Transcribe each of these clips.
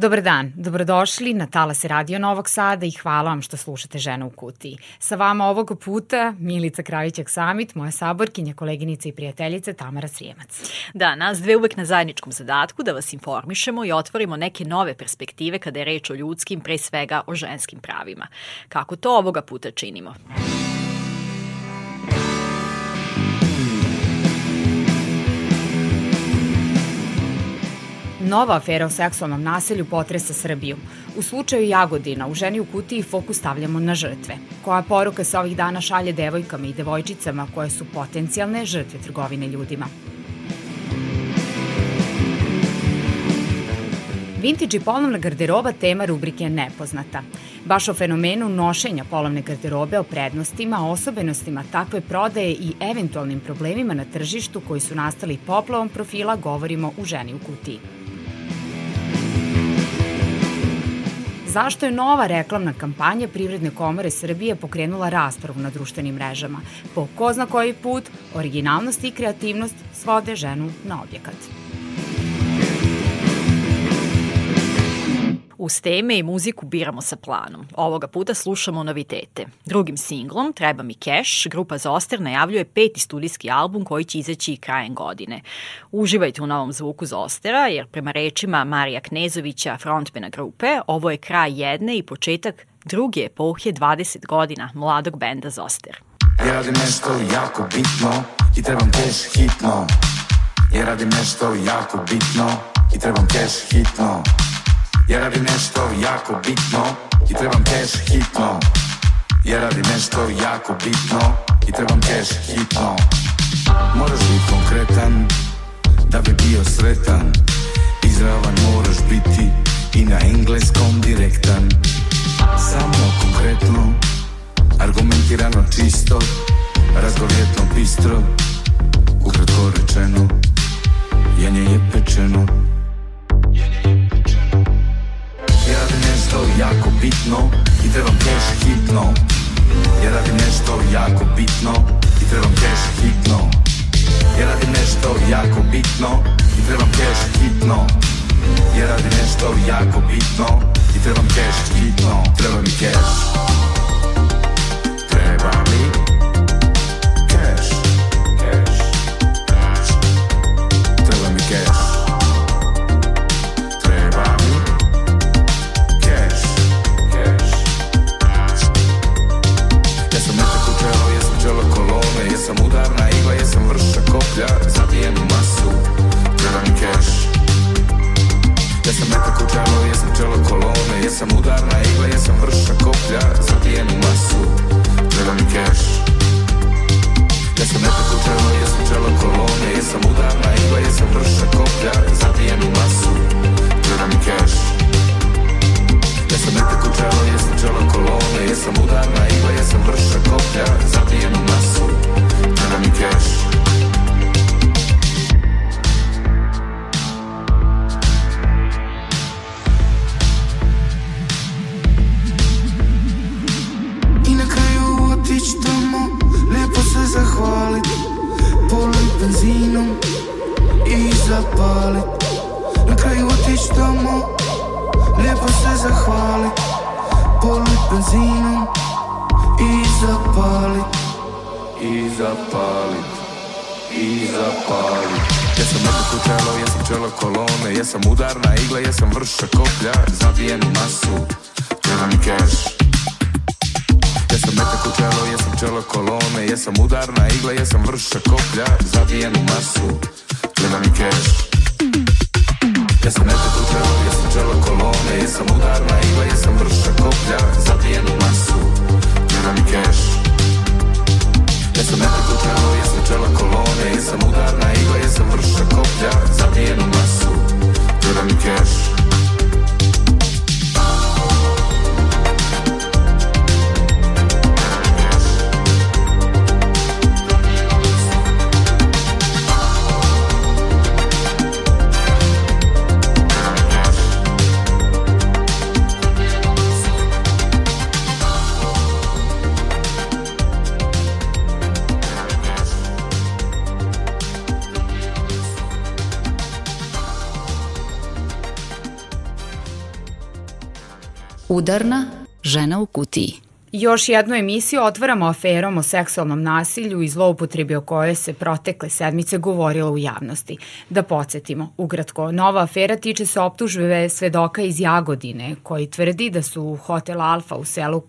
Dobar dan, dobrodošli na Talase Radio Novog Sada i hvala vam što slušate Žena u kutiji. Sa vama ovog puta Milica Kravićak Samit, moja saborkinja, koleginica i prijateljica Tamara Srijemac. Da, nas dve uvek na zajedničkom zadatku da vas informišemo i otvorimo neke nove perspektive kada je reč o ljudskim, pre svega o ženskim pravima. Kako to ovoga puta činimo? Nova afera o seksualnom nasilju potresa Srbiju. U slučaju Jagodina u ženi u kutiji fokus stavljamo na žrtve. Koja poruka se ovih dana šalje devojkama i devojčicama koje su potencijalne žrtve trgovine ljudima? Vintage i polovna garderoba tema rubrike Nepoznata. Baš o fenomenu nošenja polovne garderobe, o prednostima, osobenostima takve prodaje i eventualnim problemima na tržištu koji su nastali poplavom profila govorimo u ženi u kutiji. Zašto je nova reklamna kampanja Privredne komore Srbije pokrenula raspravu na društvenim mrežama? Po ko zna koji put, originalnost i kreativnost svode ženu na objekat. Uz teme i muziku biramo sa planom. Ovoga puta slušamo novitete. Drugim singlom, Treba mi cash, grupa Zoster najavljuje peti studijski album koji će izaći krajem godine. Uživajte u novom zvuku Zostera, jer prema rečima Marija Knezovića, frontmena grupe, ovo je kraj jedne i početak druge epohe 20 godina mladog benda Zoster. Ja radim nešto jako bitno i trebam cash hitno. Ja radim nešto jako bitno i trebam cash hitno. Ja radim nešto jako bitno i trebam cash hitno. Ja radim nešto jako bitno i trebam cash hitno. Moraš biti konkretan da bi bio sretan. Izravan moraš biti i na engleskom direktan. Samo konkretno, argumentirano čisto Razgovjetno bistro, ukratko rečeno Jenje je pečeno Ja radim nešto jako bitno i trebam cash hitno. Ja radim nešto jako bitno i trebam cash hitno. Ja radim nešto jako bitno i trebam cash hitno. Ja radim nešto jako bitno i trebam cash hitno. Treba mi cash Jesam udarna igla, jesam vrša koplja Zabijem u masu Treba cash Ja sam metak u čelo, jesam čelo kolone Jesam udarna igla, jesam vrša koplja Zabijem u masu Treba mi cash Ja sam metak u čelo, jesam čelo kolone Jesam udarna igla, jesam vrša koplja Zabijem u masu Treba mi cash Ja sam metak u čelo, jesam čelo kolone Jesam udarna igla, jesam vrša koplja Zabijem u masu Treba mi cash I na kraju otići tamo Lijepo se zahvalit Polit benzinom I zapalit. Na kraju otići tamo Lijepo se zahvalit. Polit benzinom I zapalit I zapalit I zapalit Ja sam metak u čelo, jesam čelo kolone. Jesam udarna igla, jesam vrša koplja Zabijem masu. Treba mi cash Ja sam metak u čelo, jesam čelo kolone. Jesam udarna igla, jesam vrša koplja Zabijem masu. Treba mi cash Ja sam metak u čelo, jesam čelo kolone Jesam udarna igla, jesam vrša koplja Zabijem u masu Treba mi cash. Ja sam metak u čelo, jesam čelo kolone Udarna žena u kutiji. Još jednu emisiju otvaramo aferom o seksualnom nasilju i zloupotrebi o kojoj se protekle sedmice govorilo u javnosti. Da podsjetimo, ukratko, nova afera tiče se optužbe svedoka iz Jagodine, koji tvrdi da su Hotel Alfa u selu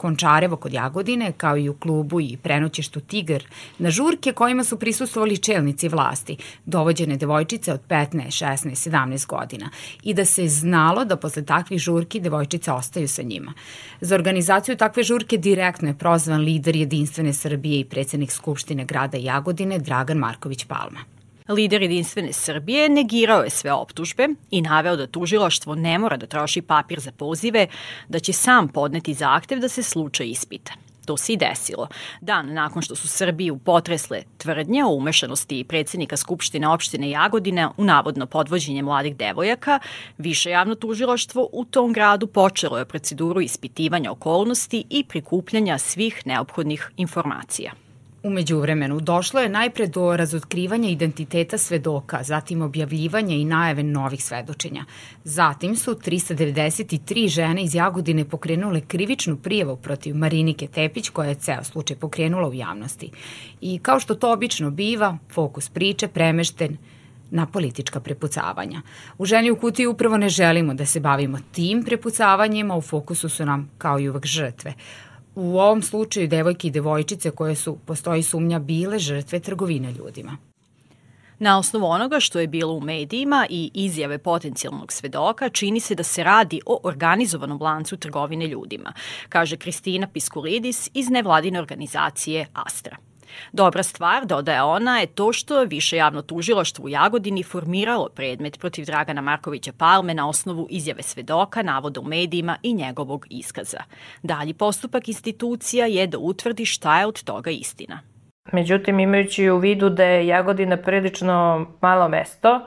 Končarevo kod Jagodine, kao i u klubu i prenoćeštu Tigar, na žurke kojima su prisustovali čelnici vlasti, dovođene devojčice od 15, 16, 17 godina i da se znalo da posle takvih žurki devojčice ostaju sa njima. Za organizaciju takve žurke direktno je prozvan lider Jedinstvene Srbije i predsednik Skupštine grada Jagodine Dragan Marković Palma. Lider Jedinstvene Srbije negirao je sve optužbe i naveo da tužilaštvo ne mora da troši papir za pozive, da će sam podneti zahtev da se slučaj ispita. To se i desilo. Dan nakon što su Srbiju potresle tvrdnje o umešanosti predsednika Skupštine opštine Jagodine u navodno podvođenje mladih devojaka, više javno tužilaštvo u tom gradu počelo je proceduru ispitivanja okolnosti i prikupljanja svih neophodnih informacija. Umeđu vremenu došlo je najpre do razotkrivanja identiteta svedoka, zatim objavljivanja i najave novih svedočenja. Zatim su 393 žene iz Jagodine pokrenule krivičnu prijavu protiv Marinike Tepić koja je ceo slučaj pokrenula u javnosti. I kao što to obično biva, fokus priče premešten na politička prepucavanja. U ženi u kutiji upravo ne želimo da se bavimo tim prepucavanjima, u fokusu su nam kao i uvek žrtve u ovom slučaju devojke i devojčice koje su, postoji sumnja, bile žrtve trgovine ljudima. Na osnovu onoga što je bilo u medijima i izjave potencijalnog svedoka, čini se da se radi o organizovanom lancu trgovine ljudima, kaže Kristina Piskulidis iz nevladine organizacije Astra. Dobra stvar, dodaje ona, je to što više javno tužiloštvo u Jagodini formiralo predmet protiv Dragana Markovića Palme na osnovu izjave svedoka, navoda u medijima i njegovog iskaza. Dalji postupak institucija je da utvrdi šta je od toga istina. Međutim, imajući u vidu da je Jagodina prilično malo mesto,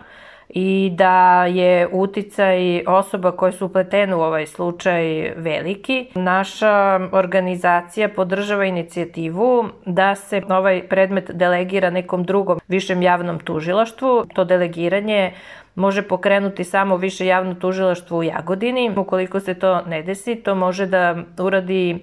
i da je uticaj osoba koje su upletene u ovaj slučaj veliki. Naša organizacija podržava inicijativu da se ovaj predmet delegira nekom drugom višem javnom tužilaštvu. To delegiranje može pokrenuti samo više javno tužilaštvo u Jagodini. Ukoliko se to ne desi, to može da uradi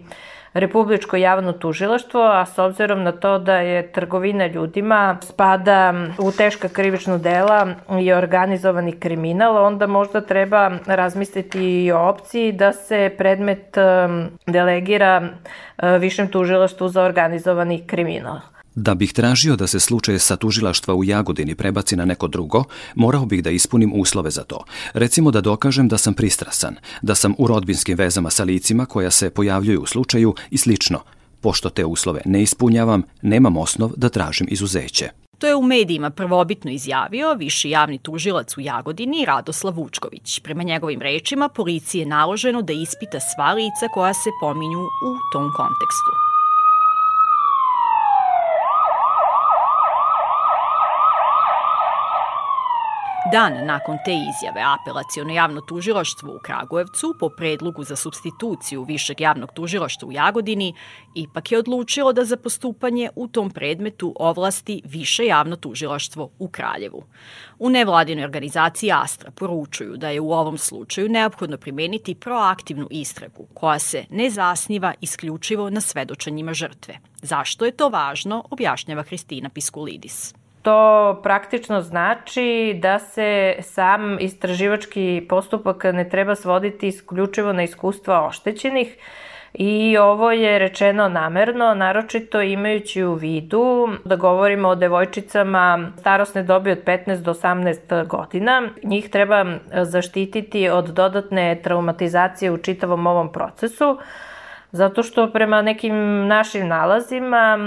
Republičko javno tužilaštvo, a s obzirom na to da je trgovina ljudima spada u teška krivična dela i organizovani kriminal, onda možda treba razmisliti i o opciji da se predmet um, delegira uh, višem tužilaštvu za organizovani kriminal. Da bih tražio da se slučaj sa tužilaštva u Jagodini prebaci na neko drugo, morao bih da ispunim uslove za to. Recimo da dokažem da sam pristrasan, da sam u rodbinskim vezama sa licima koja se pojavljuju u slučaju i slično. Pošto te uslove ne ispunjavam, nemam osnov da tražim izuzeće. To je u medijima prvobitno izjavio viši javni tužilac u Jagodini Radoslav Vučković. Prema njegovim rečima, policiji je naloženo da ispita sva lica koja se pominju u tom kontekstu. Dan nakon te izjave apelacijono javno tužilaštvo u Kragujevcu po predlogu za substituciju Višeg javnog tužilaštva u Jagodini ipak je odlučilo da za postupanje u tom predmetu ovlasti Više javno tužilaštvo u Kraljevu. U nevladinoj organizaciji Astra poručuju da je u ovom slučaju neophodno primeniti proaktivnu istragu koja se ne zasniva isključivo na svedočanjima žrtve. Zašto je to važno, objašnjava Hristina Piskulidis. To praktično znači da se sam istraživački postupak ne treba svoditi isključivo na iskustva oštećenih i ovo je rečeno namerno, naročito imajući u vidu da govorimo o devojčicama starosne dobi od 15 do 18 godina. Njih treba zaštititi od dodatne traumatizacije u čitavom ovom procesu, Zato što prema nekim našim nalazima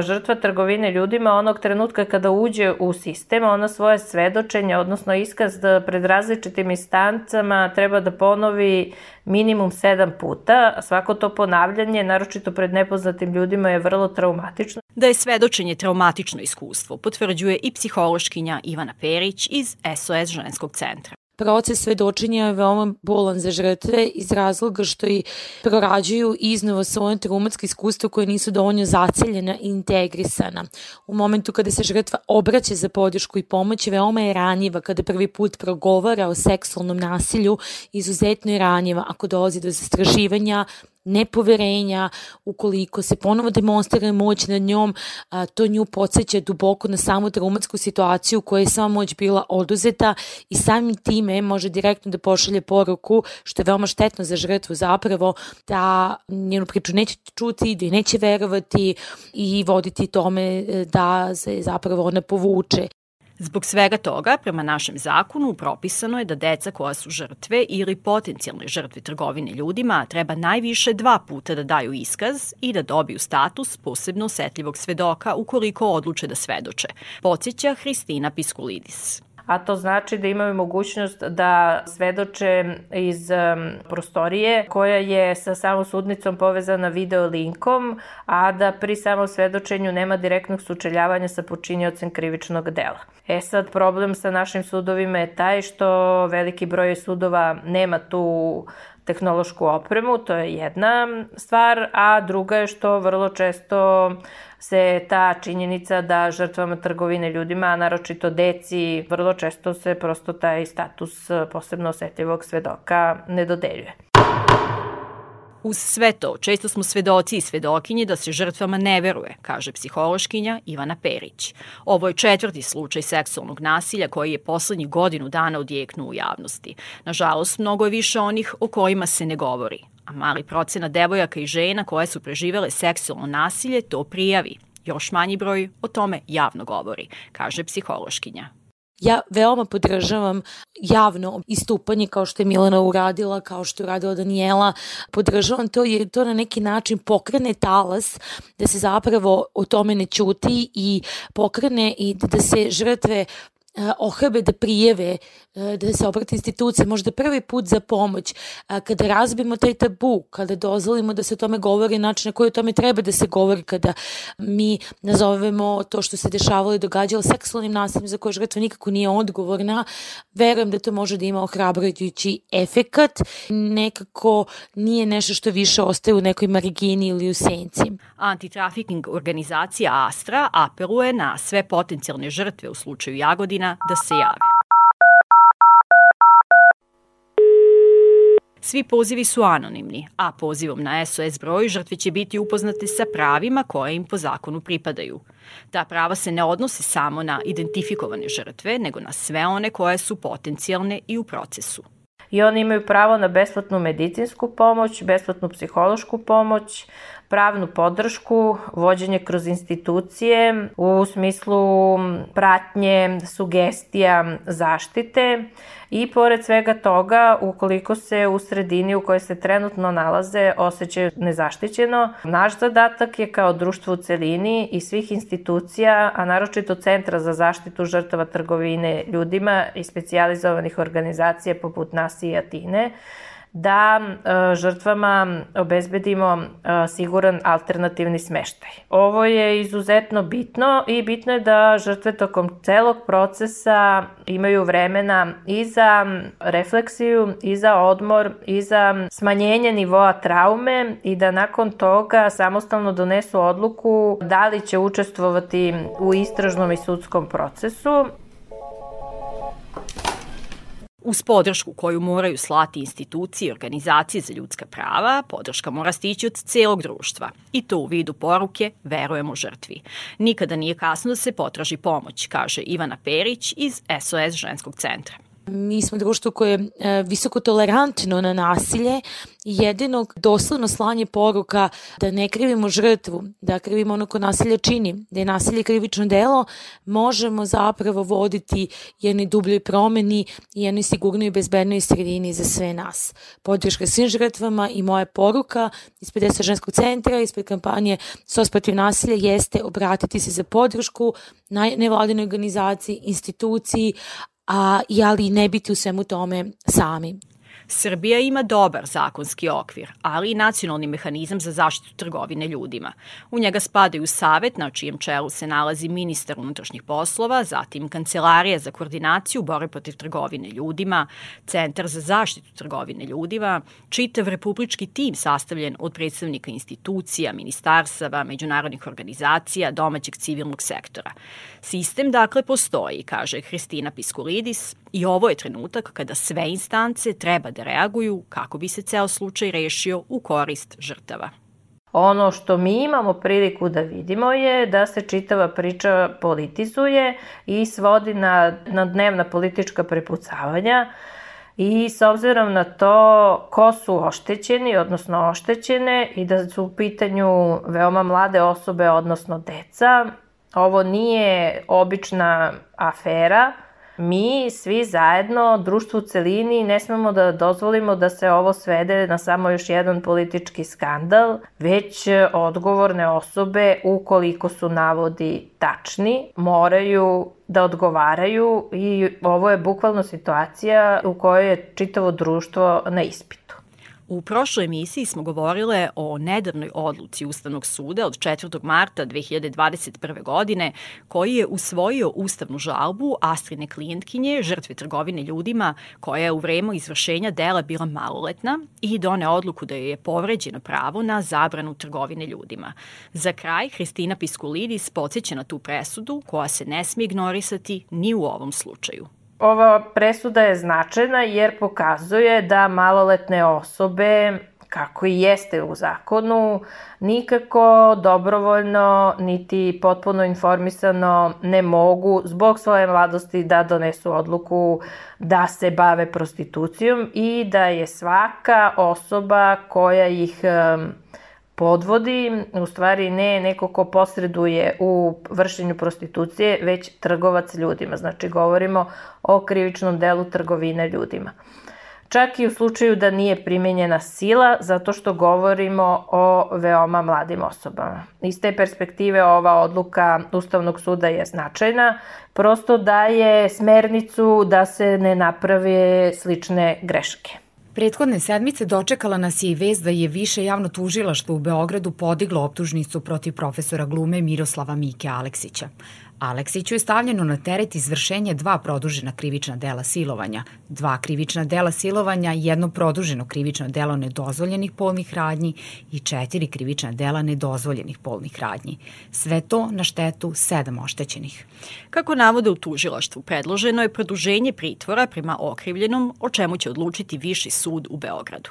žrtva trgovine ljudima onog trenutka kada uđe u sistem, ona svoje svedočenje, odnosno iskaz da pred različitim instancama treba da ponovi minimum sedam puta. Svako to ponavljanje, naročito pred nepoznatim ljudima, je vrlo traumatično. Da je svedočenje traumatično iskustvo, potvrđuje i psihološkinja Ivana Perić iz SOS ženskog centra. Proces svedočenja je veoma bolan za žrtve iz razloga što i prorađuju iznova svoje traumatske iskustva koje nisu dovoljno zaceljena i integrisana. U momentu kada se žrtva obraća za podršku i pomoć, veoma je ranjiva kada prvi put progovara o seksualnom nasilju, izuzetno je ranjiva ako dolazi do zastraživanja, nepoverenja, ukoliko se ponovo demonstrira moć nad njom, a, to nju podsjeća duboko na samu traumatsku situaciju koja je sama moć bila oduzeta i samim time može direktno da pošalje poruku, što je veoma štetno za žrtvu zapravo, da njenu priču neće čuti, da neće verovati i voditi tome e, da se zapravo ona povuče. Zbog svega toga, prema našem zakonu, propisano je da deca koja su žrtve ili potencijalne žrtve trgovine ljudima treba najviše dva puta da daju iskaz i da dobiju status posebno osetljivog svedoka ukoliko odluče da svedoče, podsjeća Hristina Piskulidis a to znači da imaju mogućnost da svedoče iz prostorije koja je sa samom sudnicom povezana video linkom, a da pri samom svedočenju nema direktnog sučeljavanja sa počinjocem krivičnog dela. E sad, problem sa našim sudovima je taj što veliki broj sudova nema tu tehnološku opremu, to je jedna stvar, a druga je što vrlo često se ta činjenica da žrtvama trgovine ljudima, a naročito deci, vrlo često se prosto taj status posebno osetljivog svedoka ne dodeljuje. Uz sve to, često smo svedoci i svedokinje da se žrtvama ne veruje, kaže psihološkinja Ivana Perić. Ovo je četvrti slučaj seksualnog nasilja koji je poslednjih godinu dana odjeknuo u javnosti. Nažalost, mnogo je više onih o kojima se ne govori, a mali procena devojaka i žena koje su preživele seksualno nasilje to prijavi. Još manji broj o tome javno govori, kaže psihološkinja. Ja veoma podržavam javno istupanje kao što je Milana uradila, kao što je uradila Daniela. Podržavam to jer to na neki način pokrene talas da se zapravo o tome ne ćuti i pokrene i da se žrtve ohrabe da prijeve, da se obrati institucije, možda prvi put za pomoć, kada razbimo taj tabu, kada dozvolimo da se o tome govori način na koji o tome treba da se govori, kada mi nazovemo to što se dešavalo i događalo seksualnim nasiljem za koje žrtva nikako nije odgovorna, verujem da to može da ima ohrabrujući efekat, nekako nije nešto što više ostaje u nekoj marigini ili u senci. Antitrafiking organizacija Astra apeluje na sve potencijalne žrtve u slučaju Jagodina da se jave. Svi pozivi su anonimni, a pozivom na SOS broj žrtve će biti upoznate sa pravima koje im po zakonu pripadaju. Ta prava se ne odnose samo na identifikovane žrtve, nego na sve one koje su potencijalne i u procesu i oni imaju pravo na besplatnu medicinsku pomoć, besplatnu psihološku pomoć, pravnu podršku, vođenje kroz institucije u smislu pratnje, sugestija, zaštite. I pored svega toga, ukoliko se u sredini u kojoj se trenutno nalaze osjećaju nezaštićeno, naš zadatak je kao društvo u celini i svih institucija, a naročito Centra za zaštitu žrtava trgovine ljudima i specijalizovanih organizacija poput nas i Atine, da e, žrtvama obezbedimo e, siguran alternativni smeštaj. Ovo je izuzetno bitno i bitno je da žrtve tokom celog procesa imaju vremena i za refleksiju, i za odmor, i za smanjenje nivoa traume i da nakon toga samostalno donesu odluku da li će učestvovati u istražnom i sudskom procesu Uz podršku koju moraju slati institucije i organizacije za ljudska prava, podrška mora stići od celog društva. I to u vidu poruke verujemo žrtvi. Nikada nije kasno da se potraži pomoć, kaže Ivana Perić iz SOS ženskog centra. Mi smo društvo koje je e, visoko tolerantno na nasilje jedino doslovno slanje poruka da ne krivimo žrtvu, da krivimo ono ko nasilje čini, da je nasilje krivično delo, možemo zapravo voditi jednoj dubljoj promeni i jednoj sigurnoj i bezbednoj sredini za sve nas. Podrška svim žrtvama i moja poruka ispred ESA ženskog centra, ispred kampanje SOS protiv nasilja jeste obratiti se za podršku nevladinoj organizaciji, instituciji, a, ali ne biti u svemu tome sami. Srbija ima dobar zakonski okvir, ali i nacionalni mehanizam za zaštitu trgovine ljudima. U njega spadaju savet na čijem čelu se nalazi ministar unutrašnjih poslova, zatim Kancelarija za koordinaciju borbe protiv trgovine ljudima, Centar za zaštitu trgovine ljudima, čitav republički tim sastavljen od predstavnika institucija, ministarsava, međunarodnih organizacija, domaćeg civilnog sektora. Sistem dakle postoji, kaže Hristina Piskulidis, i ovo je trenutak kada sve instance treba da reaguju kako bi se ceo slučaj rešio u korist žrtava. Ono što mi imamo priliku da vidimo je da se čitava priča politizuje i svodi na, na dnevna politička prepucavanja i s obzirom na to ko su oštećeni, odnosno oštećene i da su u pitanju veoma mlade osobe, odnosno deca, ovo nije obična afera, mi svi zajedno, društvo u celini, ne smemo da dozvolimo da se ovo svede na samo još jedan politički skandal, već odgovorne osobe, ukoliko su navodi tačni, moraju da odgovaraju i ovo je bukvalno situacija u kojoj je čitavo društvo na ispitu. U prošloj emisiji smo govorile o nedavnoj odluci Ustavnog suda od 4. marta 2021. godine koji je usvojio ustavnu žalbu Astrine klijentkinje, žrtve trgovine ljudima, koja je u vreme izvršenja dela bila maloletna i done odluku da je povređeno pravo na zabranu trgovine ljudima. Za kraj, Hristina Piskulidis podsjeća na tu presudu koja se ne smije ignorisati ni u ovom slučaju. Ova presuda je značajna jer pokazuje da maloletne osobe kako i jeste u zakonu, nikako dobrovoljno niti potpuno informisano ne mogu zbog svoje mladosti da donesu odluku da se bave prostitucijom i da je svaka osoba koja ih podvodi, u stvari ne neko ko posreduje u vršenju prostitucije, već trgovac ljudima. Znači, govorimo o krivičnom delu trgovine ljudima. Čak i u slučaju da nije primenjena sila, zato što govorimo o veoma mladim osobama. Iz te perspektive ova odluka Ustavnog suda je značajna, prosto daje smernicu da se ne naprave slične greške. Prethodne sedmice dočekala nas je i vez da je više javno tužilaštvo u Beogradu podiglo optužnicu protiv profesora glume Miroslava Mike Aleksića. Aleksiću je stavljeno na teret izvršenje dva produžena krivična dela silovanja, dva krivična dela silovanja, jedno produženo krivično delo nedozvoljenih polnih radnji i četiri krivična dela nedozvoljenih polnih radnji. Sve to na štetu sedam oštećenih. Kako navode u tužilaštvu, predloženo je produženje pritvora prema okrivljenom, o čemu će odlučiti Viši sud u Beogradu.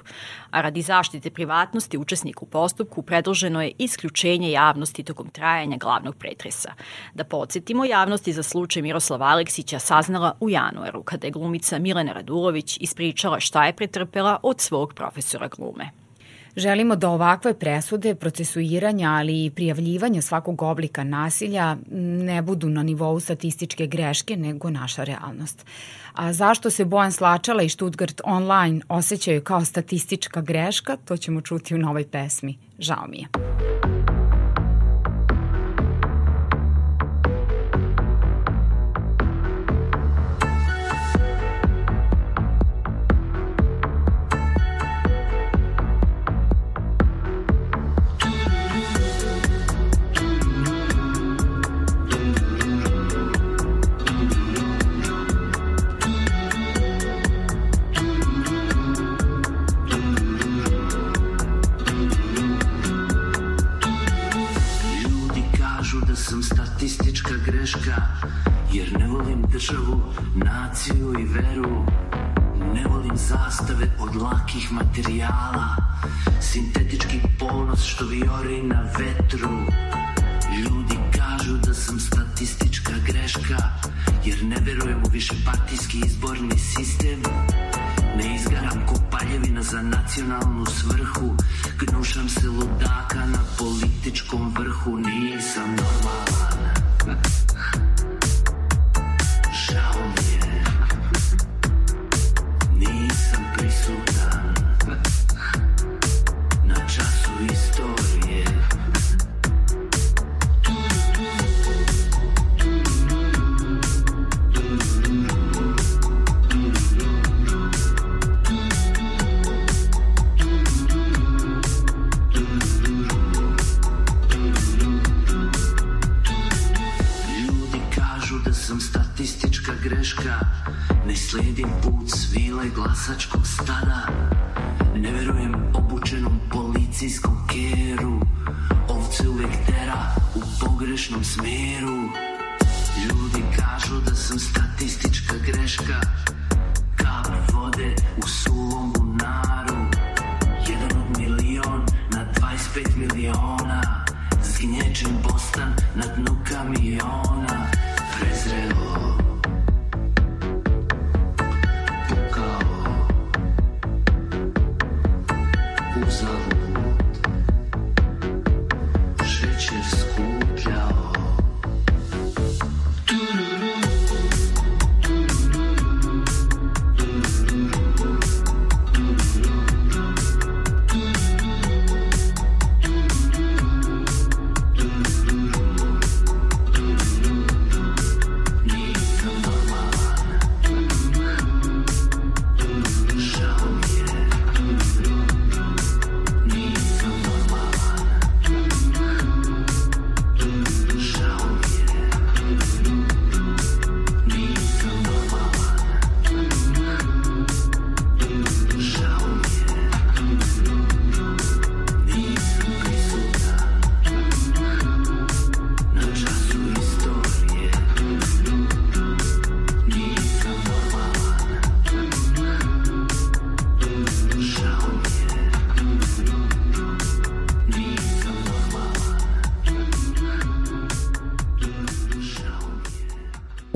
A radi zaštite privatnosti učesnika u postupku predloženo je isključenje javnosti tokom trajanja glavnog pretresa. Da podsjetimo, javnosti za slučaj Miroslava Aleksića saznala u januaru, kada je glumica Milena Radulović ispričala šta je pretrpela od svog profesora glume. Želimo da ovakve presude, procesuiranja, ali i prijavljivanja svakog oblika nasilja ne budu na nivou statističke greške, nego naša realnost. A zašto se Bojan Slačala i Stuttgart Online osjećaju kao statistička greška, to ćemo čuti u novoj pesmi. Žao mi je. greška Jer ne volim državu, naciju i veru. Ne volim zastave od lakih materijala. Sintetički ponos što viori na vetru. Ljudi kažu da sam statistička greška Jer ne verujem u više partijski izborni sistem. Ne izgaram ko paljevina za nacionalnu svrhu. Gnušam se ludaka na političkom vrhu Nisam normalan.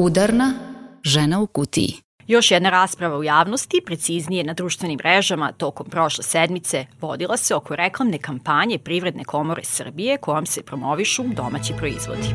Udarna žena u kutiji. Još jedna rasprava u javnosti, preciznije na društvenim mrežama tokom prošle sedmice, vodila se oko reklamne kampanje Privredne komore Srbije kojom se promovišu domaći proizvodi.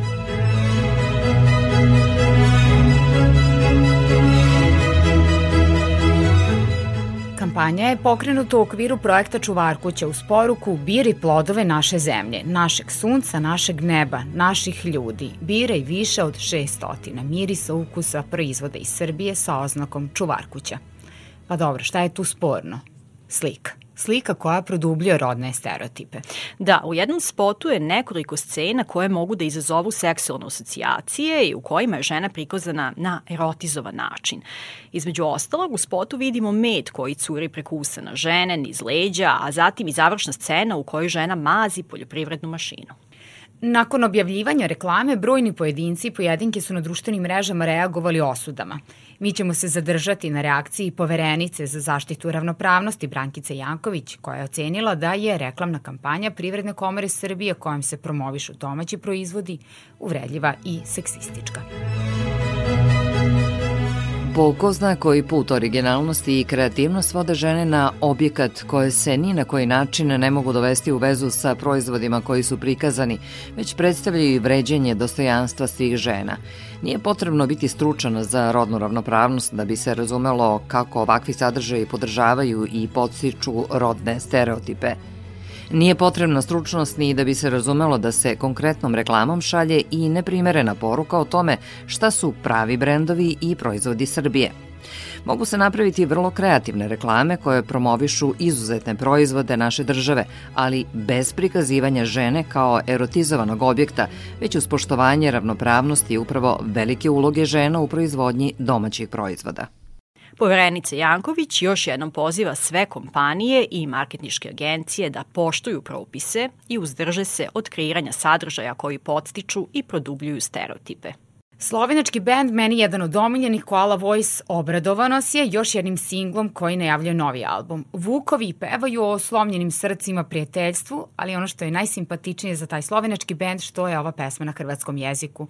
Kampanja je pokrenuta u okviru projekta Čuvar kuća uz poruku Biri plodove naše zemlje, našeg sunca, našeg neba, naših ljudi. Biraj više od 600 mirisa, ukusa, proizvoda iz Srbije sa oznakom Čuvar kuća. Pa dobro, šta je tu sporno? Slika. Slika koja produbljuje rodne stereotipe. Da, u jednom spotu je nekoliko scena koje mogu da izazovu seksualne asocijacije i u kojima je žena prikazana na erotizovan način. Između ostalog, u spotu vidimo med koji curi preko usana žene, niz leđa, a zatim i završna scena u kojoj žena mazi poljoprivrednu mašinu. Nakon objavljivanja reklame, brojni pojedinci i pojedinke su na društvenim mrežama reagovali osudama. Mi ćemo se zadržati na reakciji poverenice za zaštitu ravnopravnosti Brankice Janković, koja je ocenila da je reklamna kampanja Privredne komore Srbije kojom se promovišu domaći proizvodi uvredljiva i seksistička. Po ko zna koji put originalnosti i kreativnost vode žene na objekat koje se ni na koji način ne mogu dovesti u vezu sa proizvodima koji su prikazani, već predstavljaju i vređenje dostojanstva svih žena. Nije potrebno biti stručan za rodnu ravnopravnost da bi se razumelo kako ovakvi sadržaji podržavaju i podstiču rodne stereotipe. Nije potrebna stručnost ni da bi se razumelo da se konkretnom reklamom šalje i neprimerena poruka o tome šta su pravi brendovi i proizvodi Srbije. Mogu se napraviti vrlo kreativne reklame koje promovišu izuzetne proizvode naše države, ali bez prikazivanja žene kao erotizovanog objekta, već uz poštovanje ravnopravnosti i upravo velike uloge žena u proizvodnji domaćih proizvoda. Poverenica Janković još jednom poziva sve kompanije i marketniške agencije da poštuju propise i uzdrže se od kreiranja sadržaja koji podstiču i produbljuju stereotipe. Slovenački band Meni jedan od omiljenih Koala Voice obradovanos je još jednim singlom koji najavljuje novi album. Vukovi pevaju o slomljenim srcima prijateljstvu, ali ono što je najsimpatičnije za taj slovenački band što je ova pesma na hrvatskom jeziku.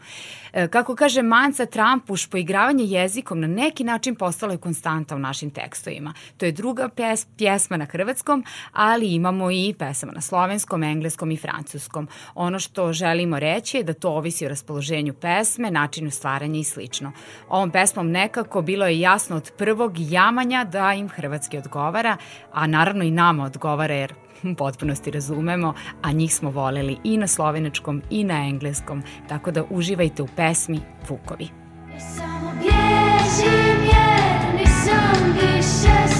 E, kako kaže Manca Trampuš, poigravanje jezikom na neki način postalo je konstanta u našim tekstovima. To je druga pes, pjesma na hrvatskom, ali imamo i pesama na slovenskom, engleskom i francuskom. Ono što želimo reći je da to ovisi o raspoloženju pesme, načinu stvaranja i slično. Ovom pesmom nekako bilo je jasno od prvog jamanja da im hrvatski odgovara, a naravno i nama odgovara jer potpunosti razumemo, a njih smo voleli i na slovenačkom i na engleskom, tako da uživajte u pesmi Vukovi. Samo bježim jer nisam više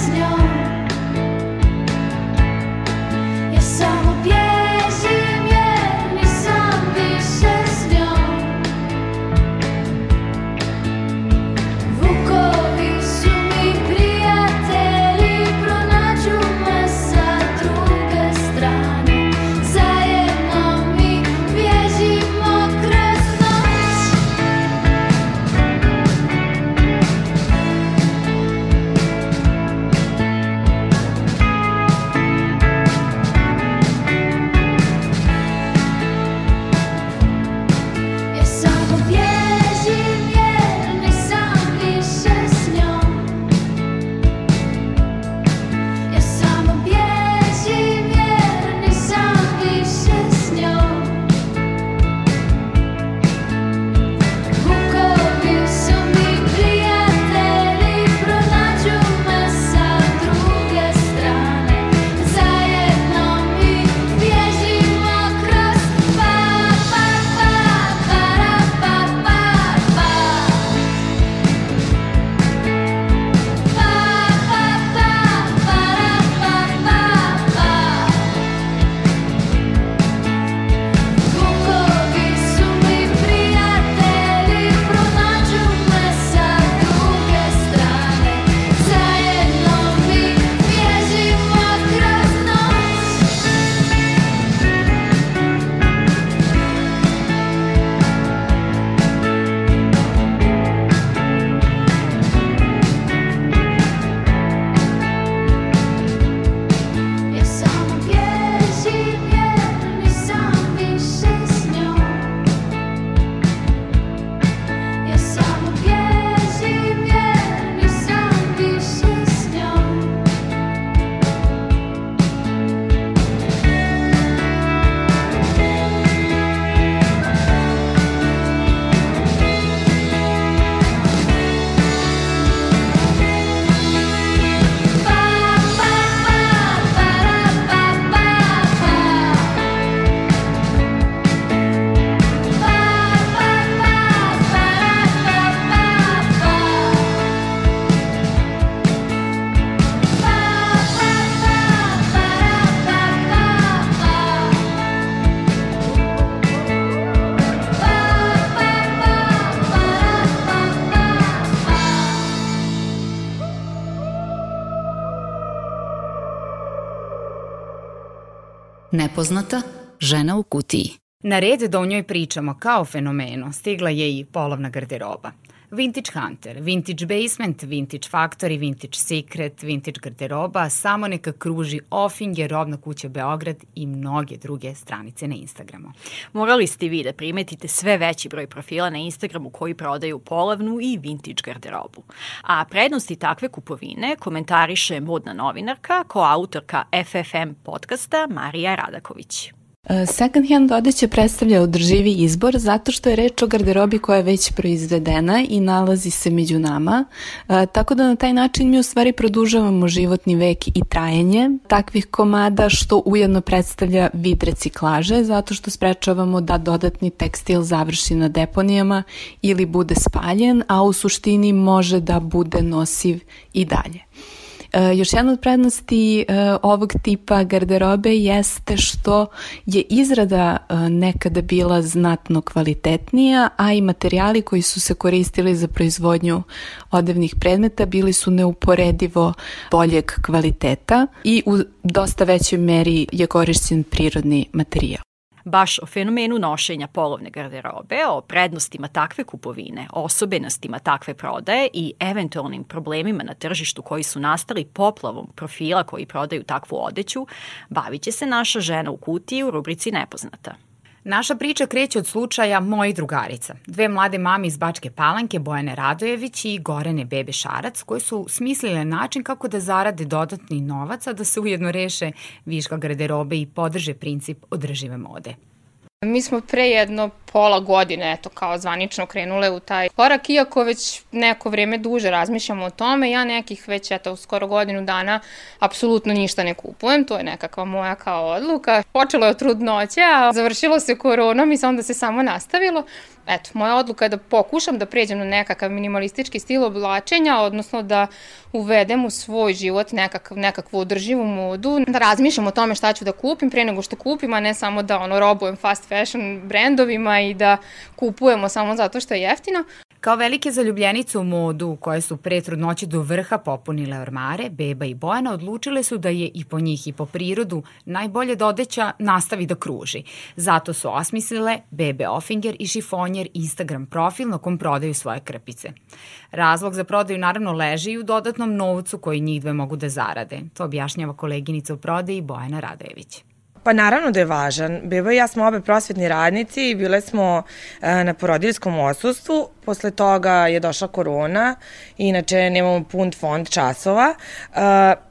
Nepoznata žena u kutiji. Na red da o njoj pričamo kao fenomenu stigla je i polovna garderoba. Vintage Hunter, Vintage Basement, Vintage Factory, Vintage Secret, Vintage garderoba, samo neka kruži Offinger, Robna kuća Beograd i mnoge druge stranice na Instagramu. Morali ste vi da primetite sve veći broj profila na Instagramu koji prodaju polavnu i vintage garderobu. A prednosti takve kupovine komentariše modna novinarka, koautorka FFM podcasta Marija Radaković. E, second hand odeća predstavlja održivi izbor zato što je reč o garderobi koja je već proizvedena i nalazi se među nama, e, tako da na taj način mi u stvari produžavamo životni vek i trajanje takvih komada što ujedno predstavlja vid reciklaže zato što sprečavamo da dodatni tekstil završi na deponijama ili bude spaljen, a u suštini može da bude nosiv i dalje. E, još jedna od prednosti e, ovog tipa garderobe jeste što je izrada e, nekada bila znatno kvalitetnija, a i materijali koji su se koristili za proizvodnju odevnih predmeta bili su neuporedivo boljeg kvaliteta i u dosta većoj meri je korišćen prirodni materijal. Baš o fenomenu nošenja polovne garderobe, o prednostima takve kupovine, osobenostima takve prodaje i eventualnim problemima na tržištu koji su nastali poplavom profila koji prodaju takvu odeću, bavit će se naša žena u kutiji u rubrici Nepoznata. Naša priča kreće od slučaja mojih drugarica. Dve mlade mame iz Bačke Palanke, Bojane Radojević i Gorene Bebe Šarac, koje su smislile način kako da zarade dodatni novac, a da se ujedno reše viška garderobe i podrže princip održive mode. Mi smo pre jedno pola godine, eto, kao zvanično krenule u taj korak, iako već neko vreme duže razmišljamo o tome, ja nekih već, eto, skoro godinu dana apsolutno ništa ne kupujem, to je nekakva moja kao odluka. Počelo je od trudnoće, a završilo se koronom i onda se samo nastavilo. Eto, moja odluka je da pokušam da pređem na nekakav minimalistički stil oblačenja, odnosno da uvedem u svoj život nekakav, nekakvu održivu modu, da razmišljam o tome šta ću da kupim pre nego što kupim, a ne samo da ono robujem fast fashion brendovima i da kupujemo samo zato što je jeftino. Kao velike zaljubljenice u modu koje su pre trudnoće do vrha popunile ormare, Beba i Bojana odlučile su da je i po njih i po prirodu najbolje da odeća nastavi da kruži. Zato su osmislile Bebe Offinger i šifonjer Instagram profil na kom prodaju svoje krpice. Razlog za prodaju naravno leži i u dodatnom novcu koji njih dve mogu da zarade. To objašnjava koleginica u prodaji Bojana Radojević. Pa naravno da je važan. Beba i ja smo obe prosvetni radnici i bile smo e, na porodiljskom osustvu. Posle toga je došla korona, inače nemamo pun fond časova. E,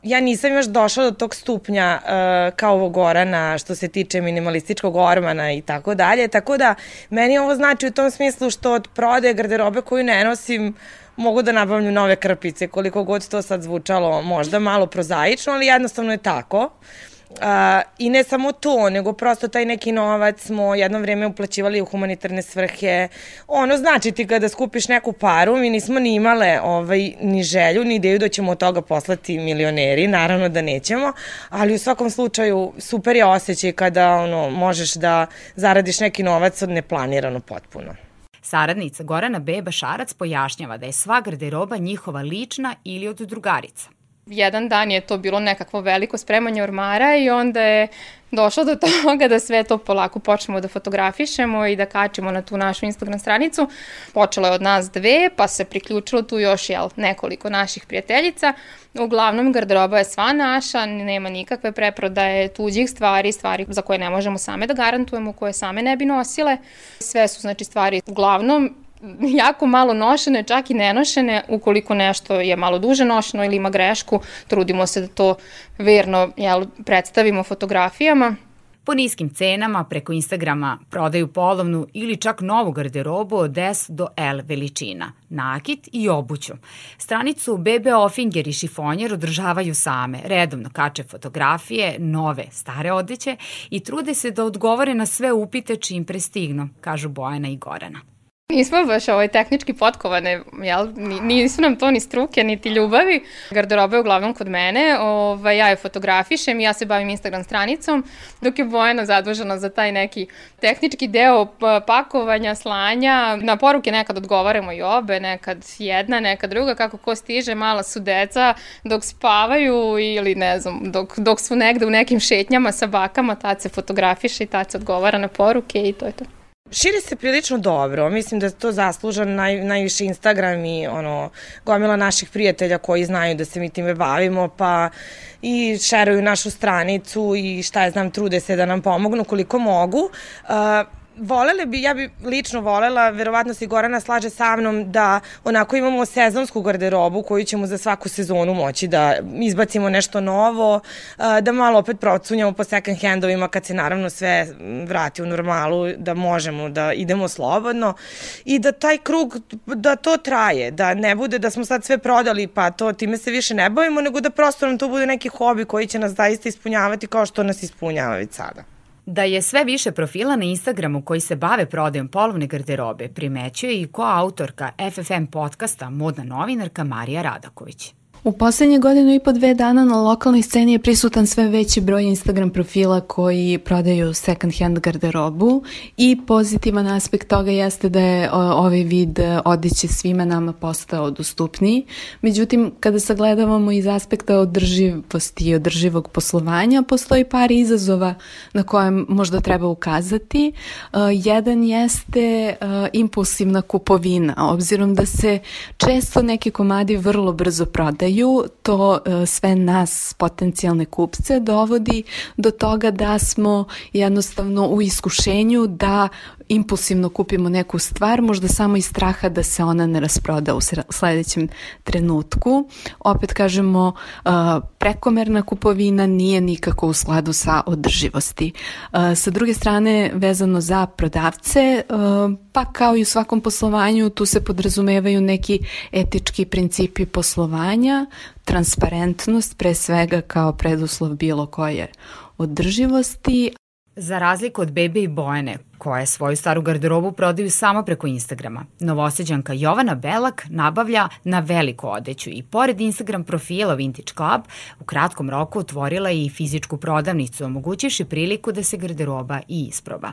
ja nisam još došla do tog stupnja e, kao ovo Gorana što se tiče minimalističkog ormana i tako dalje. Tako da meni ovo znači u tom smislu što od prodaje garderobe koju ne nosim mogu da nabavljam nove krpice, koliko god to sad zvučalo možda malo prozaično, ali jednostavno je tako. A, I ne samo to, nego prosto taj neki novac smo jedno vreme uplaćivali u humanitarne svrhe. Ono znači ti kada skupiš neku paru, mi nismo ni imale ovaj, ni želju, ni ideju da ćemo od toga poslati milioneri, naravno da nećemo, ali u svakom slučaju super je osjećaj kada ono, možeš da zaradiš neki novac od neplanirano potpuno. Saradnica Gorana Beba Šarac pojašnjava da je sva garderoba njihova lična ili od drugarica jedan dan je to bilo nekakvo veliko spremanje ormara i onda je došlo do toga da sve to polako počnemo da fotografišemo i da kačimo na tu našu Instagram stranicu. Počelo je od nas dve, pa se priključilo tu još jel, nekoliko naših prijateljica. Uglavnom, garderoba je sva naša, nema nikakve preprodaje tuđih stvari, stvari za koje ne možemo same da garantujemo, koje same ne bi nosile. Sve su znači stvari uglavnom jako malo nošene, čak i nenošene, ukoliko nešto je malo duže nošeno ili ima grešku, trudimo se da to verno jel, predstavimo fotografijama. Po niskim cenama preko Instagrama prodaju polovnu ili čak novu garderobu od S do L veličina, nakit i obuću. Stranicu BB Offinger i šifonjer održavaju same, redovno kače fotografije, nove, stare odeće i trude se da odgovore na sve upite čim prestignu, kažu Bojana i Gorana. Nismo baš ovaj, tehnički potkovane, jel? Ni- Nisu nam to ni struke, niti ljubavi. Garderoba je uglavnom kod mene, ovaj, ja je fotografišem i ja se bavim Instagram stranicom, dok je Bojana zadužena za taj neki tehnički deo pa- pakovanja, slanja. Na poruke nekad odgovaramo i obe, nekad jedna, nekad druga, kako ko stiže, mala su deca dok spavaju ili ne znam, dok, dok su negde u nekim šetnjama sa bakama, tad se fotografiše i tad se odgovara na poruke i to je to. Širi se prilično dobro, mislim da je to zaslužan naj, najviše Instagram i ono, gomila naših prijatelja koji znaju da se mi time bavimo, pa i šeruju našu stranicu i šta je znam, trude se da nam pomognu koliko mogu. Uh, volele bi, ja bi lično volela, verovatno se Gorana slaže sa mnom, da onako imamo sezonsku garderobu koju ćemo za svaku sezonu moći da izbacimo nešto novo, da malo opet procunjamo po second handovima kad se naravno sve vrati u normalu, da možemo da idemo slobodno i da taj krug, da to traje, da ne bude da smo sad sve prodali pa to time se više ne bavimo, nego da prosto nam to bude neki hobi koji će nas zaista ispunjavati kao što nas ispunjava već sada. Da je sve više profila na Instagramu koji se bave prodajom polovne garderobe primećuje i koautorka FFM podcasta modna novinarka Marija Radaković. U poslednje godinu i po dve dana na lokalnoj sceni je prisutan sve veći broj Instagram profila koji prodaju second hand garderobu i pozitivan aspekt toga jeste da je ovaj vid e, odeće svima nama postao dostupniji. Međutim, kada sagledavamo iz aspekta održivosti i održivog poslovanja, postoji par izazova na koje možda treba ukazati. Uh, jedan jeste uh, impulsivna kupovina, obzirom da se često neki komadi vrlo brzo prodaju prodaju, to e, sve nas, potencijalne kupce, dovodi do toga da smo jednostavno u iskušenju da impulsivno kupimo neku stvar, možda samo iz straha da se ona ne rasproda u sledećem trenutku. Opet kažemo, prekomerna kupovina nije nikako u skladu sa održivosti. Sa druge strane, vezano za prodavce, pa kao i u svakom poslovanju, tu se podrazumevaju neki etički principi poslovanja, transparentnost pre svega kao preduslov bilo koje održivosti. Za razliku od Bebe i Bojane, koje svoju staru garderobu prodaju samo preko Instagrama, novoseđanka Jovana Belak nabavlja na veliku odeću i pored Instagram profila Vintage Club u kratkom roku otvorila je i fizičku prodavnicu, omogućivši priliku da se garderoba i isproba.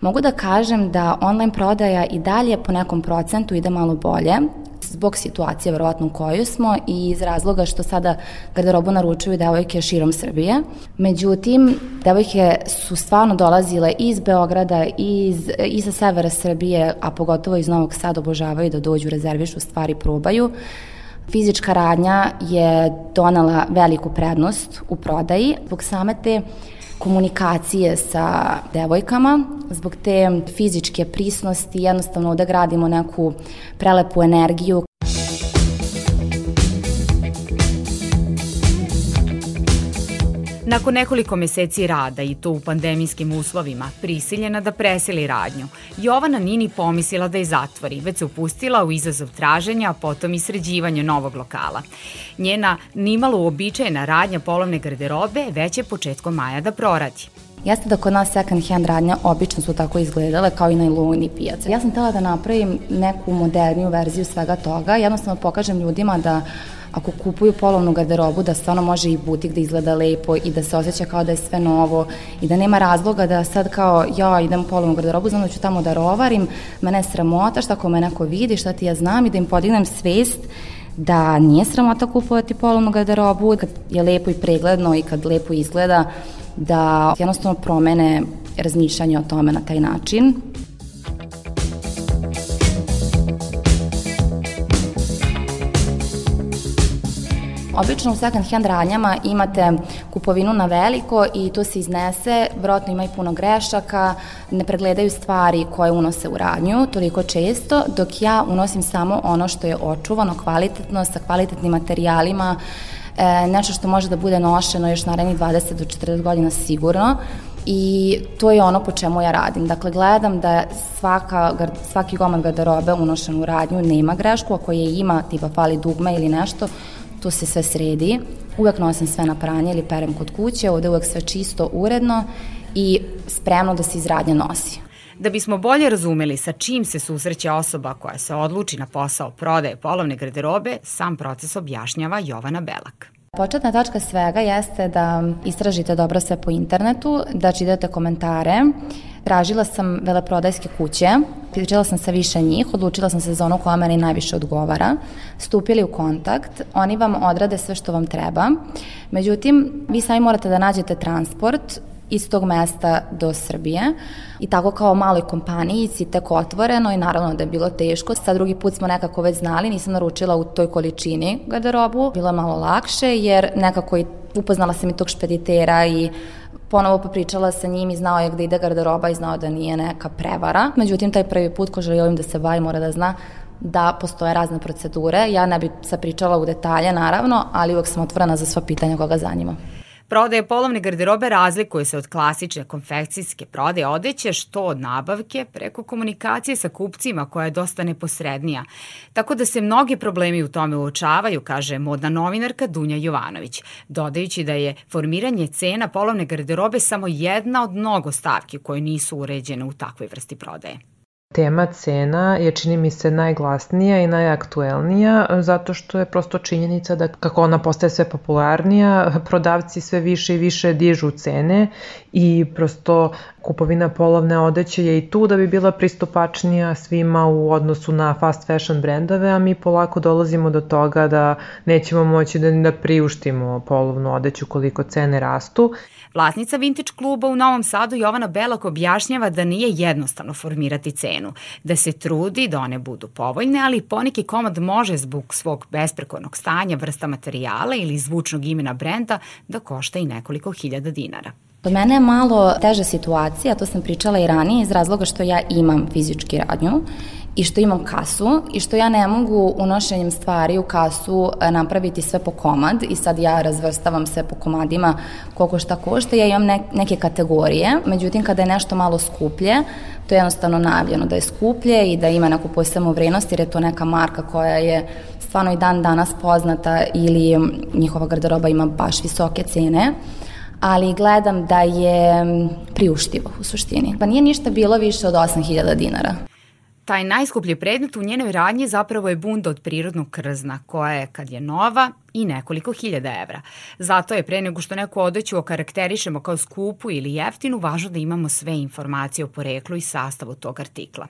Mogu da kažem da online prodaja i dalje po nekom procentu ide malo bolje, zbog situacije verovatno u kojoj smo i iz razloga što sada garderobu naručuju devojke širom Srbije. Međutim, devojke su stvarno dolazile iz Beograda, iz, i sa severa Srbije, a pogotovo iz Novog Sada obožavaju da dođu, rezervišu stvari, probaju. Fizička radnja je donala veliku prednost u prodaji zbog same te komunikacije sa devojkama, zbog te fizičke prisnosti, jednostavno da gradimo neku prelepu energiju. Nakon nekoliko meseci rada i to u pandemijskim uslovima, prisiljena da preseli radnju, Jovana Nini pomislila da je zatvori, već se upustila u izazov traženja, a potom i sređivanja novog lokala. Njena nimalo uobičajena radnja polovne garderobe već je početkom maja da proradi. Jeste da kod nas second hand radnja obično su tako izgledale kao i na iluni pijaca. Ja sam tela da napravim neku moderniju verziju svega toga, jednostavno pokažem ljudima da ako kupuju polovnu garderobu, da stvarno može i butik da izgleda lepo i da se osjeća kao da je sve novo i da nema razloga da sad kao ja idem polovnu garderobu, znam da ću tamo da rovarim, mene je sramota, šta ako me neko vidi, šta ti ja znam i da im podignem svest da nije sramota kupovati polovnu garderobu, kad je lepo i pregledno i kad lepo izgleda, da jednostavno promene razmišljanje o tome na taj način. Obično u second hand radnjama imate kupovinu na veliko i to se iznese, vjerojatno ima i puno grešaka, ne pregledaju stvari koje unose u radnju toliko često, dok ja unosim samo ono što je očuvano, kvalitetno, sa kvalitetnim materijalima, e, nešto što može da bude nošeno još narednih 20 do 40 godina sigurno i to je ono po čemu ja radim. Dakle, gledam da svaka, svaki gomad garderobe unošen u radnju nema grešku, ako je ima, tipa fali dugme ili nešto, to se sve sredi. Uvek nosim sve na pranje ili perem kod kuće, ovde uvek sve čisto, uredno i spremno da se iz radnje nosi. Da bismo bolje razumeli sa čim se susreće osoba koja se odluči na posao prodaje polovne garderobe, sam proces objašnjava Jovana Belak. Početna tačka svega jeste da istražite dobro sve po internetu, da čitate komentare. Tražila sam veleprodajske kuće, pričala sam sa više njih, odlučila sam se za ono koja meni najviše odgovara. Stupili u kontakt, oni vam odrade sve što vam treba. Međutim, vi sami morate da nađete transport, iz tog mesta do Srbije i tako kao maloj kompaniji si tek otvoreno i naravno da je bilo teško. Sad drugi put smo nekako već znali, nisam naručila u toj količini garderobu, bilo je malo lakše jer nekako i upoznala sam i tog špeditera i ponovo popričala sa njim i znao je gde ide garderoba i znao da nije neka prevara. Međutim, taj prvi put ko želi ovim da se bavi mora da zna da postoje razne procedure. Ja ne bih sad pričala u detalje, naravno, ali uvek sam otvorena za sva pitanja koga zanima. Prodaje polovne garderobe razlikuje se od klasične konfekcijske prodaje odeće, što od nabavke preko komunikacije sa kupcima koja je dosta neposrednija. Tako da se mnogi problemi u tome uočavaju, kaže modna novinarka Dunja Jovanović, dodajući da je formiranje cena polovne garderobe samo jedna od mnogo stavki koje nisu uređene u takvoj vrsti prodaje. Tema cena je čini mi se najglasnija i najaktuelnija zato što je prosto činjenica da kako ona postaje sve popularnija, prodavci sve više i više dižu cene i prosto kupovina polovne odeće je i tu da bi bila pristupačnija svima u odnosu na fast fashion brendove, a mi polako dolazimo do toga da nećemo moći da, da priuštimo polovnu odeću koliko cene rastu. Vlasnica Vintage kluba u Novom Sadu Jovana Belak objašnjava da nije jednostavno formirati cenu, da se trudi da one budu povoljne, ali poneki komad može zbog svog besprekornog stanja, vrsta materijala ili zvučnog imena brenda da košta i nekoliko hiljada dinara. Kod mene je malo teža situacija, to sam pričala i ranije, iz razloga što ja imam fizički radnju i što imam kasu i što ja ne mogu unošenjem stvari u kasu e, napraviti sve po komad i sad ja razvrstavam sve po komadima koliko šta košta, ja imam ne, neke kategorije, međutim kada je nešto malo skuplje, to je jednostavno najavljeno da je skuplje i da ima neku posebnu vrednost jer je to neka marka koja je stvarno i dan danas poznata ili njihova garderoba ima baš visoke cene ali gledam da je priuštivo u suštini. Pa nije ništa bilo više od 8000 dinara. Taj najskuplji predmet u njenoj radnji zapravo je bunda od prirodnog krzna, koja je, kad je nova, i nekoliko hiljada evra. Zato je pre nego što neku odeću okarakterišemo kao skupu ili jeftinu, važno da imamo sve informacije o poreklu i sastavu tog artikla.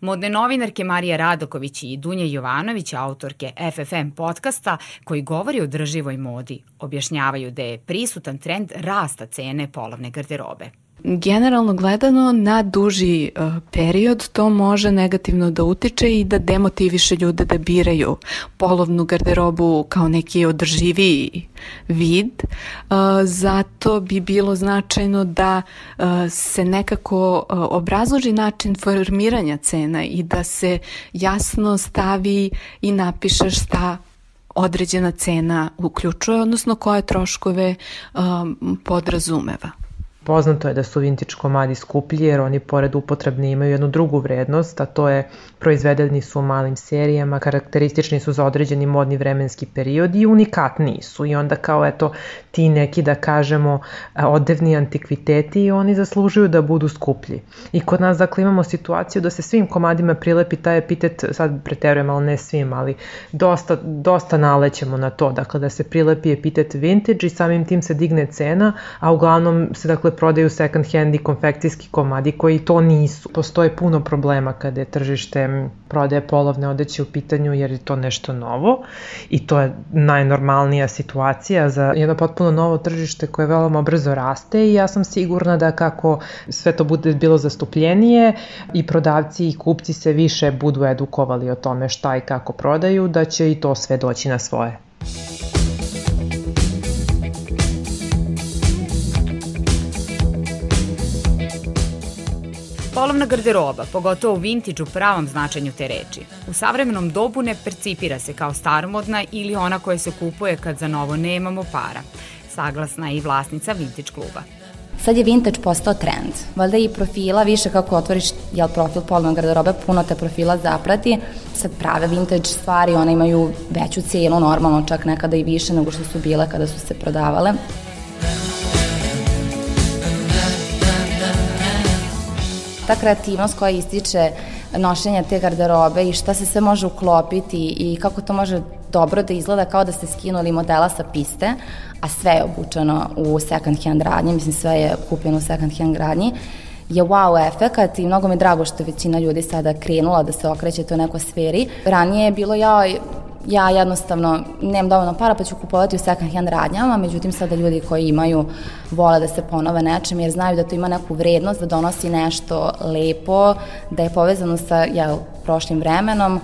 Modne novinarke Marija Radoković i Dunja Jovanović, autorke FFM podcasta, koji govori o drživoj modi, objašnjavaju da je prisutan trend rasta cene polovne garderobe. Generalno gledano, na duži uh, period to može negativno da utiče i da demotiviše ljude da biraju polovnu garderobu kao neki održiviji vid. Uh, zato bi bilo značajno da uh, se nekako obrazloži način formiranja cena i da se jasno stavi i napiše šta određena cena uključuje, odnosno koje troškove um, podrazumeva. Poznato je da su vintage komadi skuplji jer oni pored upotrebne imaju jednu drugu vrednost, a to je proizvedeni su u malim serijama, karakteristični su za određeni modni vremenski period i unikatniji su i onda kao eto ti neki da kažemo odevni antikviteti i oni zaslužuju da budu skuplji. I kod nas dakle imamo situaciju da se svim komadima prilepi taj epitet, sad preterujem ali ne svim, ali dosta, dosta nalećemo na to, dakle da se prilepi epitet vintage i samim tim se digne cena, a uglavnom se dakle prodaju second hand i konfekcijski komadi koji to nisu. Postoje puno problema kada je tržište prodaje polovne odeće u pitanju jer je to nešto novo i to je najnormalnija situacija za jedno potpuno novo tržište koje veoma brzo raste i ja sam sigurna da kako sve to bude bilo zastupljenije i prodavci i kupci se više budu edukovali o tome šta i kako prodaju, da će i to sve doći na svoje. Polovna garderoba, pogotovo vintage u pravom značenju te reči, u savremenom dobu ne percipira se kao staromodna ili ona koja se kupuje kad za novo nemamo para. Saglasna je i vlasnica vintage kluba. Sad je vintage postao trend. Valjda i profila, više kako otvoriš jel, profil polovne garderobe, puno te profila zaprati. Sad prave vintage stvari, one imaju veću cijenu, normalno čak nekada i više nego što su bile kada su se prodavale. Ta kreativnost koja ističe nošenja te garderobe i šta se sve može uklopiti i kako to može dobro da izgleda kao da ste skinuli modela sa piste, a sve je obučeno u second hand radnji, mislim sve je kupljeno u second hand radnji, je wow efekat i mnogo mi je drago što većina ljudi sada krenula da se okreće to nekoj sferi. Ranije je bilo ja ja jednostavno nemam dovoljno para pa ću kupovati u second hand radnjama, međutim sada ljudi koji imaju vole da se ponove nečem jer znaju da to ima neku vrednost, da donosi nešto lepo, da je povezano sa ja, prošlim vremenom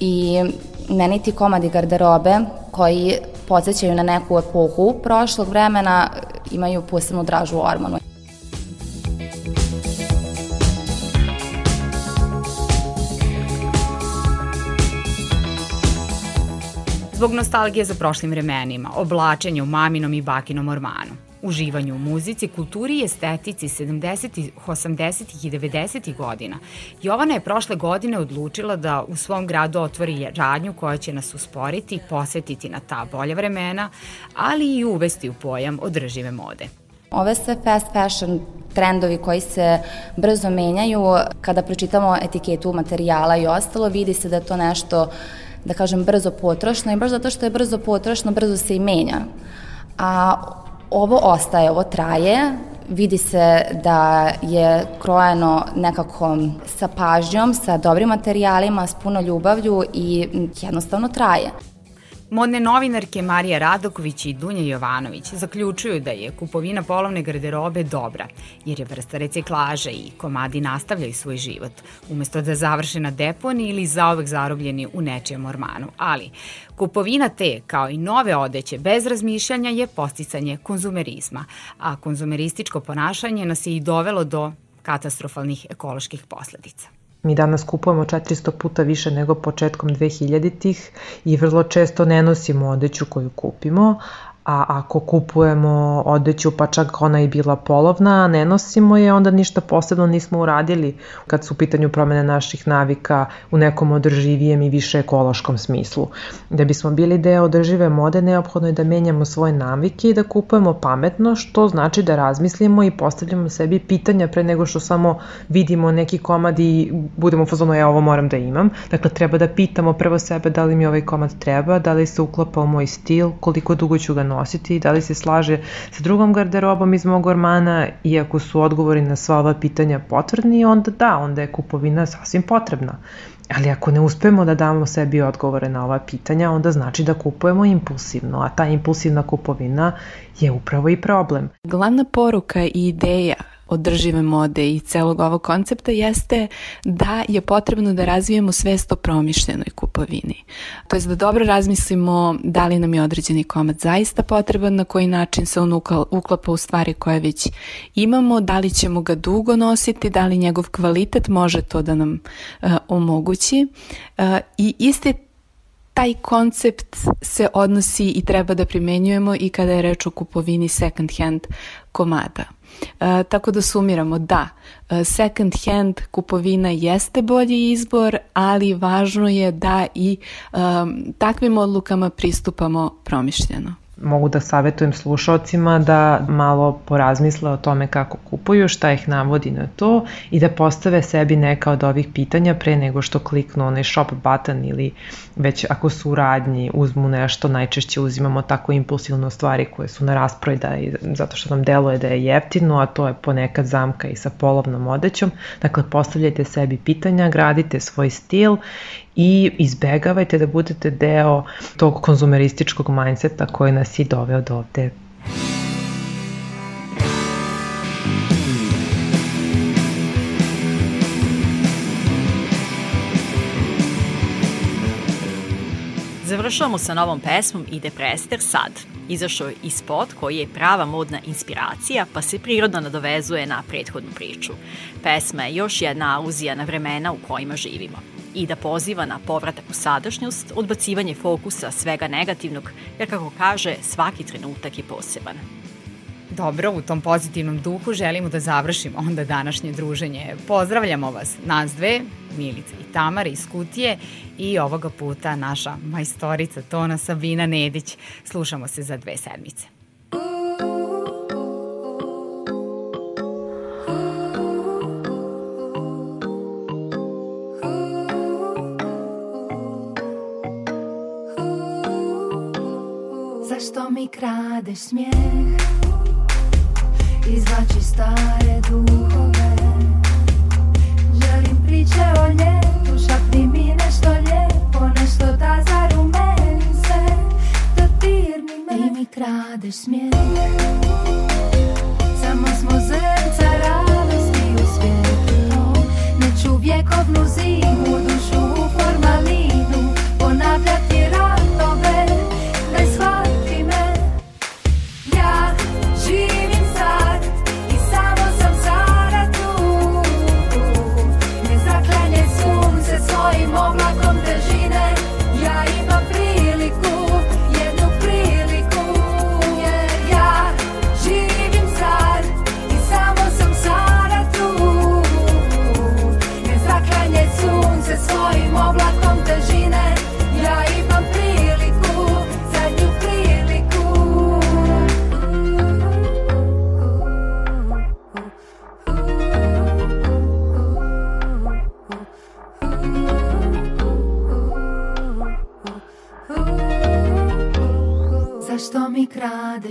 i meni ti komadi garderobe koji podsjećaju na neku epohu prošlog vremena imaju posebnu dražu ormanu. Zbog nostalgije za prošlim vremenima, oblačenja u maminom i bakinom ormanu, uživanju u muzici, kulturi i estetici 70. 80. i 90. godina. Jovana je prošle godine odlučila da u svom gradu otvori radnju koja će nas usporiti, posvetiti na ta bolja vremena, ali i uvesti u pojam održive mode. Ove sve fast fashion trendovi koji se brzo menjaju, kada pročitamo etiketu materijala i ostalo, vidi se da je to nešto da kažem, brzo potrošno i baš zato što je brzo potrošno, brzo se i menja. A ovo ostaje, ovo traje, vidi se da je krojeno nekako sa pažnjom, sa dobrim materijalima, s puno ljubavlju i jednostavno traje. Modne novinarke Marija Radoković i Dunja Jovanović zaključuju da je kupovina polovne garderobe dobra, jer je vrsta reciklaže i komadi nastavljaju svoj život, umesto da završe na deponi ili zaovek zarobljeni u nečijem ormanu. Ali, kupovina te, kao i nove odeće, bez razmišljanja je posticanje konzumerizma, a konzumerističko ponašanje nas je i dovelo do katastrofalnih ekoloških posledica. Mi danas kupujemo 400 puta više nego početkom 2000-ih i vrlo često ne nosimo odeću koju kupimo, a ako kupujemo odeću pa čak ona i bila polovna, a ne nosimo je, onda ništa posebno nismo uradili kad su u pitanju promene naših navika u nekom održivijem i više ekološkom smislu. Da bismo bili deo održive mode, neophodno je da menjamo svoje navike i da kupujemo pametno, što znači da razmislimo i postavljamo sebi pitanja pre nego što samo vidimo neki komad i budemo u fazonu, ja ovo moram da imam. Dakle, treba da pitamo prvo sebe da li mi ovaj komad treba, da li se uklapa u moj stil, koliko dugo ću ga nositi nositi, da li se slaže sa drugom garderobom iz mog ormana i ako su odgovori na sva ova pitanja potvrdni, onda da, onda je kupovina sasvim potrebna. Ali ako ne uspemo da damo sebi odgovore na ova pitanja, onda znači da kupujemo impulsivno, a ta impulsivna kupovina je upravo i problem. Glavna poruka i ideja održive mode i celog ovog koncepta jeste da je potrebno da razvijemo svest o promišljenoj kupovini. To je da dobro razmislimo da li nam je određeni komad zaista potreban, na koji način se on uklapa u stvari koje već imamo, da li ćemo ga dugo nositi, da li njegov kvalitet može to da nam uh, omogući. Uh, I isti taj koncept se odnosi i treba da primenjujemo i kada je reč o kupovini second hand komada. E, tako da sumiramo, da, e, second hand kupovina jeste bolji izbor, ali važno je da i um, takvim odlukama pristupamo promišljeno mogu da savetujem slušalcima da malo porazmisle o tome kako kupuju, šta ih navodi na to i da postave sebi neka od ovih pitanja pre nego što kliknu onaj shop button ili već ako su u radnji uzmu nešto, najčešće uzimamo tako impulsivno stvari koje su na rasprodaji zato što nam deluje da je jeftino, a to je ponekad zamka i sa polovnom odećom. Dakle, postavljajte sebi pitanja, gradite svoj stil i izbegavajte da budete deo tog konzumerističkog mindseta koji nas i doveo do ovde. Završavamo sa novom pesmom Ide prester sad. Izašao i spot koji je prava modna inspiracija, pa se prirodno nadovezuje na prethodnu priču. Pesma je još jedna aluzija na vremena u kojima živimo i da poziva na povratak u sadašnjost, odbacivanje fokusa svega negativnog, jer kako kaže, svaki trenutak je poseban. Dobro, u tom pozitivnom duhu želimo da završimo onda današnje druženje. Pozdravljamo vas, nas dve, Milica i Tamara iz Kutije i ovoga puta naša majstorica Tona Sabina Nedić. Slušamo se za dve sedmice. Zašto mi kradeš smijeh? izvlači stare duhove. Želim priče o ljetu, šapni mi nešto lijepo Nešto da zarumeni se, dotirni da me. Ti mi kradeš smijeh. Samo smo zrca radosti u svijetu. Neću vjekovnu zimu